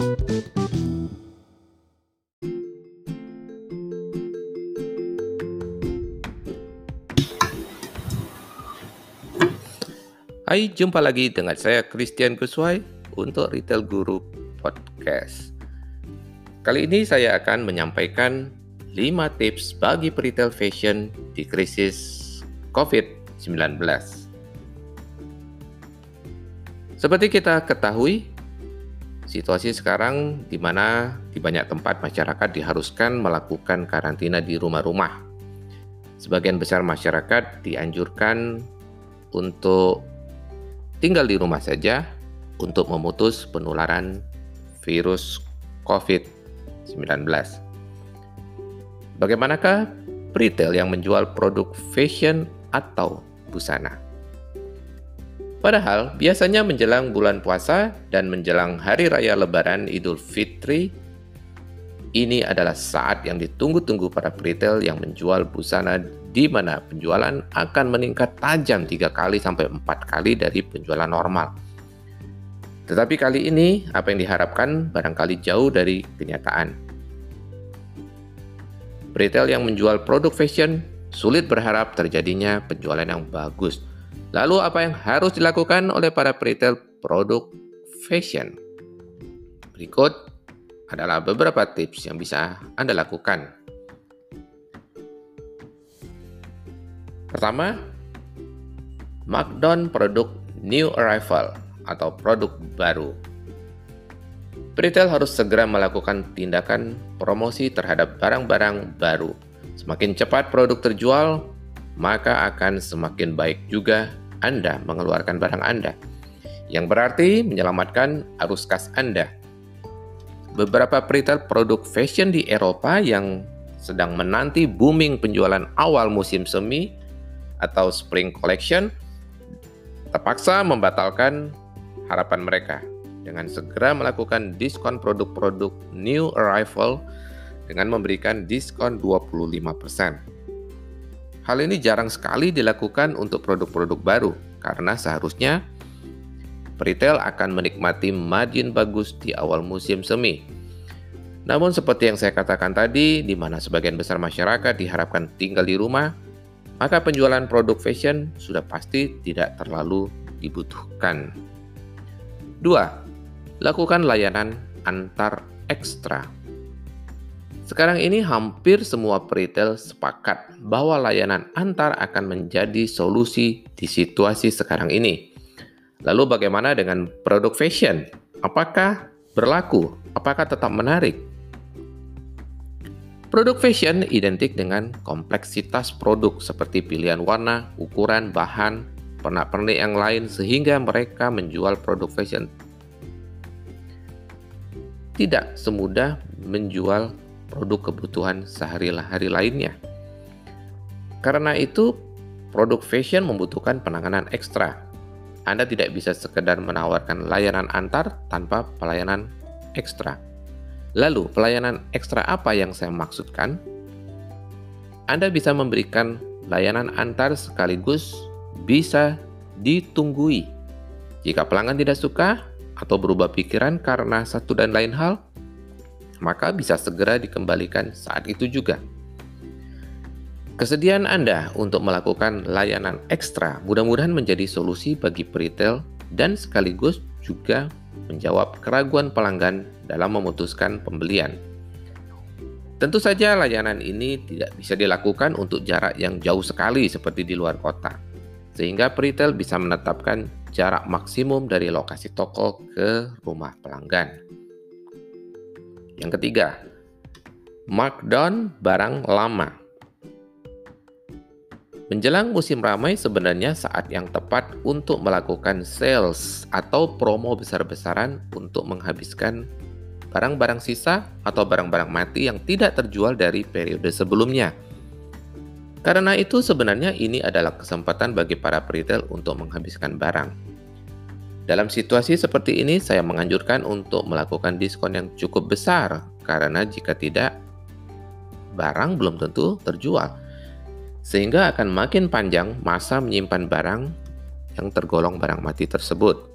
Hai, jumpa lagi dengan saya Christian Guswai untuk Retail Guru Podcast. Kali ini saya akan menyampaikan 5 tips bagi retail fashion di krisis COVID-19. Seperti kita ketahui, situasi sekarang di mana di banyak tempat masyarakat diharuskan melakukan karantina di rumah-rumah. Sebagian besar masyarakat dianjurkan untuk tinggal di rumah saja untuk memutus penularan virus COVID-19. Bagaimanakah retail yang menjual produk fashion atau busana? Padahal biasanya menjelang bulan puasa dan menjelang hari raya lebaran Idul Fitri, ini adalah saat yang ditunggu-tunggu para retail yang menjual busana di mana penjualan akan meningkat tajam tiga kali sampai empat kali dari penjualan normal. Tetapi kali ini, apa yang diharapkan barangkali jauh dari kenyataan. Retail yang menjual produk fashion sulit berharap terjadinya penjualan yang bagus. Lalu apa yang harus dilakukan oleh para retail produk fashion? Berikut adalah beberapa tips yang bisa Anda lakukan. Pertama, markdown produk new arrival atau produk baru. Retail harus segera melakukan tindakan promosi terhadap barang-barang baru. Semakin cepat produk terjual, maka akan semakin baik juga Anda mengeluarkan barang Anda. Yang berarti menyelamatkan arus kas Anda. Beberapa retail produk fashion di Eropa yang sedang menanti booming penjualan awal musim semi atau Spring Collection terpaksa membatalkan harapan mereka dengan segera melakukan diskon produk-produk new arrival dengan memberikan diskon 25%. Hal ini jarang sekali dilakukan untuk produk-produk baru karena seharusnya retail akan menikmati margin bagus di awal musim semi. Namun seperti yang saya katakan tadi, di mana sebagian besar masyarakat diharapkan tinggal di rumah, maka penjualan produk fashion sudah pasti tidak terlalu dibutuhkan. 2. Lakukan layanan antar ekstra. Sekarang ini hampir semua retail sepakat bahwa layanan antar akan menjadi solusi di situasi sekarang ini. Lalu bagaimana dengan produk fashion? Apakah berlaku? Apakah tetap menarik? Produk fashion identik dengan kompleksitas produk seperti pilihan warna, ukuran, bahan, pernak-pernik yang lain sehingga mereka menjual produk fashion tidak semudah menjual produk kebutuhan sehari-hari lainnya. Karena itu, produk fashion membutuhkan penanganan ekstra. Anda tidak bisa sekedar menawarkan layanan antar tanpa pelayanan ekstra. Lalu, pelayanan ekstra apa yang saya maksudkan? Anda bisa memberikan layanan antar sekaligus bisa ditunggui. Jika pelanggan tidak suka atau berubah pikiran karena satu dan lain hal, maka bisa segera dikembalikan saat itu juga. Kesediaan Anda untuk melakukan layanan ekstra mudah-mudahan menjadi solusi bagi retail dan sekaligus juga menjawab keraguan pelanggan dalam memutuskan pembelian. Tentu saja layanan ini tidak bisa dilakukan untuk jarak yang jauh sekali seperti di luar kota, sehingga retail bisa menetapkan jarak maksimum dari lokasi toko ke rumah pelanggan. Yang ketiga, markdown barang lama. Menjelang musim ramai sebenarnya saat yang tepat untuk melakukan sales atau promo besar-besaran untuk menghabiskan barang-barang sisa atau barang-barang mati yang tidak terjual dari periode sebelumnya. Karena itu sebenarnya ini adalah kesempatan bagi para retail untuk menghabiskan barang. Dalam situasi seperti ini saya menganjurkan untuk melakukan diskon yang cukup besar karena jika tidak barang belum tentu terjual sehingga akan makin panjang masa menyimpan barang yang tergolong barang mati tersebut.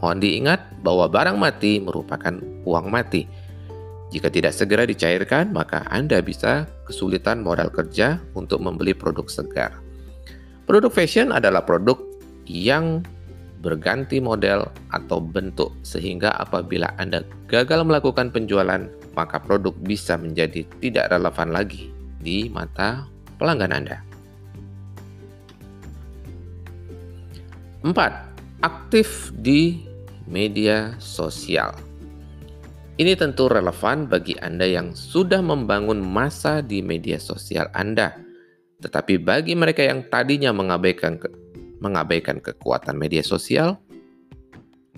mohon diingat bahwa barang mati merupakan uang mati. Jika tidak segera dicairkan, maka Anda bisa kesulitan modal kerja untuk membeli produk segar. Produk fashion adalah produk yang berganti model atau bentuk, sehingga apabila Anda gagal melakukan penjualan, maka produk bisa menjadi tidak relevan lagi di mata pelanggan Anda. 4. Aktif di media sosial. Ini tentu relevan bagi Anda yang sudah membangun masa di media sosial Anda. Tetapi bagi mereka yang tadinya mengabaikan mengabaikan kekuatan media sosial,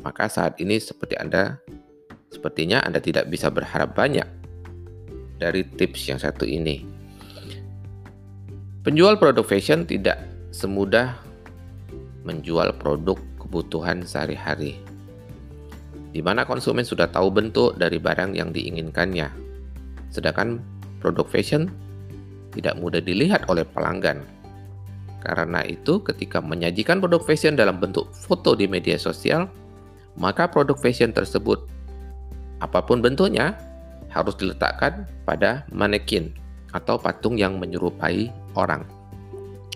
maka saat ini seperti Anda sepertinya Anda tidak bisa berharap banyak dari tips yang satu ini. Penjual produk fashion tidak semudah menjual produk kebutuhan sehari-hari, di mana konsumen sudah tahu bentuk dari barang yang diinginkannya. Sedangkan produk fashion tidak mudah dilihat oleh pelanggan. Karena itu, ketika menyajikan produk fashion dalam bentuk foto di media sosial, maka produk fashion tersebut, apa pun bentuknya, harus diletakkan pada manekin atau patung yang menyerupai orang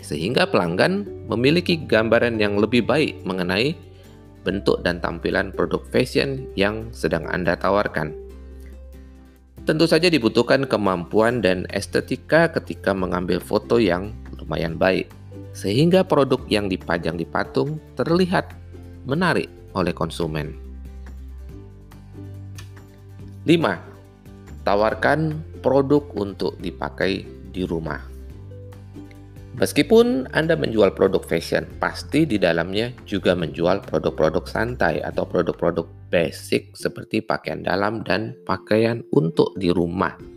sehingga pelanggan memiliki gambaran yang lebih baik mengenai bentuk dan tampilan produk fashion yang sedang Anda tawarkan. Tentu saja dibutuhkan kemampuan dan estetika ketika mengambil foto yang lumayan baik, sehingga produk yang dipajang di patung terlihat menarik oleh konsumen. 5. Tawarkan produk untuk dipakai di rumah. Meskipun Anda menjual produk fashion, pasti di dalamnya juga menjual produk-produk santai atau produk-produk basic seperti pakaian dalam dan pakaian untuk di rumah.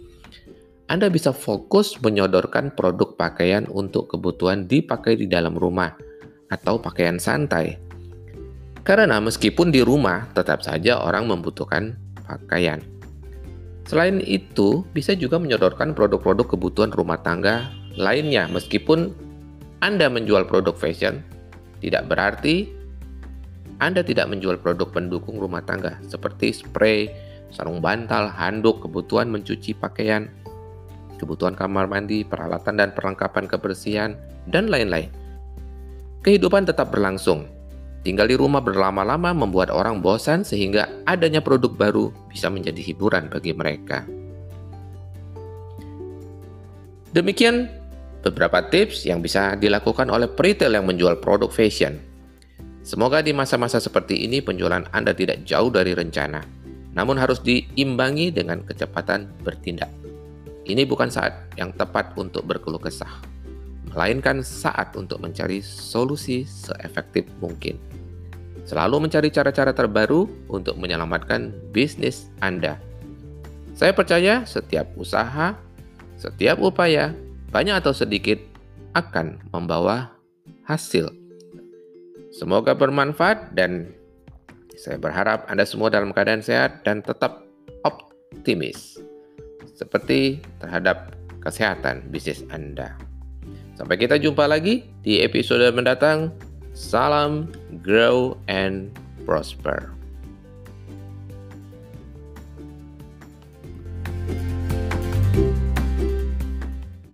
Anda bisa fokus menyodorkan produk pakaian untuk kebutuhan dipakai di dalam rumah atau pakaian santai. Karena meskipun di rumah, tetap saja orang membutuhkan pakaian. Selain itu, bisa juga menyodorkan produk-produk kebutuhan rumah tangga lainnya meskipun Anda menjual produk fashion tidak berarti Anda tidak menjual produk pendukung rumah tangga seperti spray, sarung bantal, handuk, kebutuhan mencuci pakaian, kebutuhan kamar mandi, peralatan dan perlengkapan kebersihan, dan lain-lain. Kehidupan tetap berlangsung. Tinggal di rumah berlama-lama membuat orang bosan sehingga adanya produk baru bisa menjadi hiburan bagi mereka. Demikian beberapa tips yang bisa dilakukan oleh retail yang menjual produk fashion. Semoga di masa-masa seperti ini penjualan Anda tidak jauh dari rencana, namun harus diimbangi dengan kecepatan bertindak. Ini bukan saat yang tepat untuk berkeluh kesah, melainkan saat untuk mencari solusi seefektif mungkin. Selalu mencari cara-cara terbaru untuk menyelamatkan bisnis Anda. Saya percaya setiap usaha, setiap upaya banyak atau sedikit akan membawa hasil. Semoga bermanfaat dan saya berharap Anda semua dalam keadaan sehat dan tetap optimis seperti terhadap kesehatan bisnis Anda. Sampai kita jumpa lagi di episode mendatang. Salam, grow, and prosper.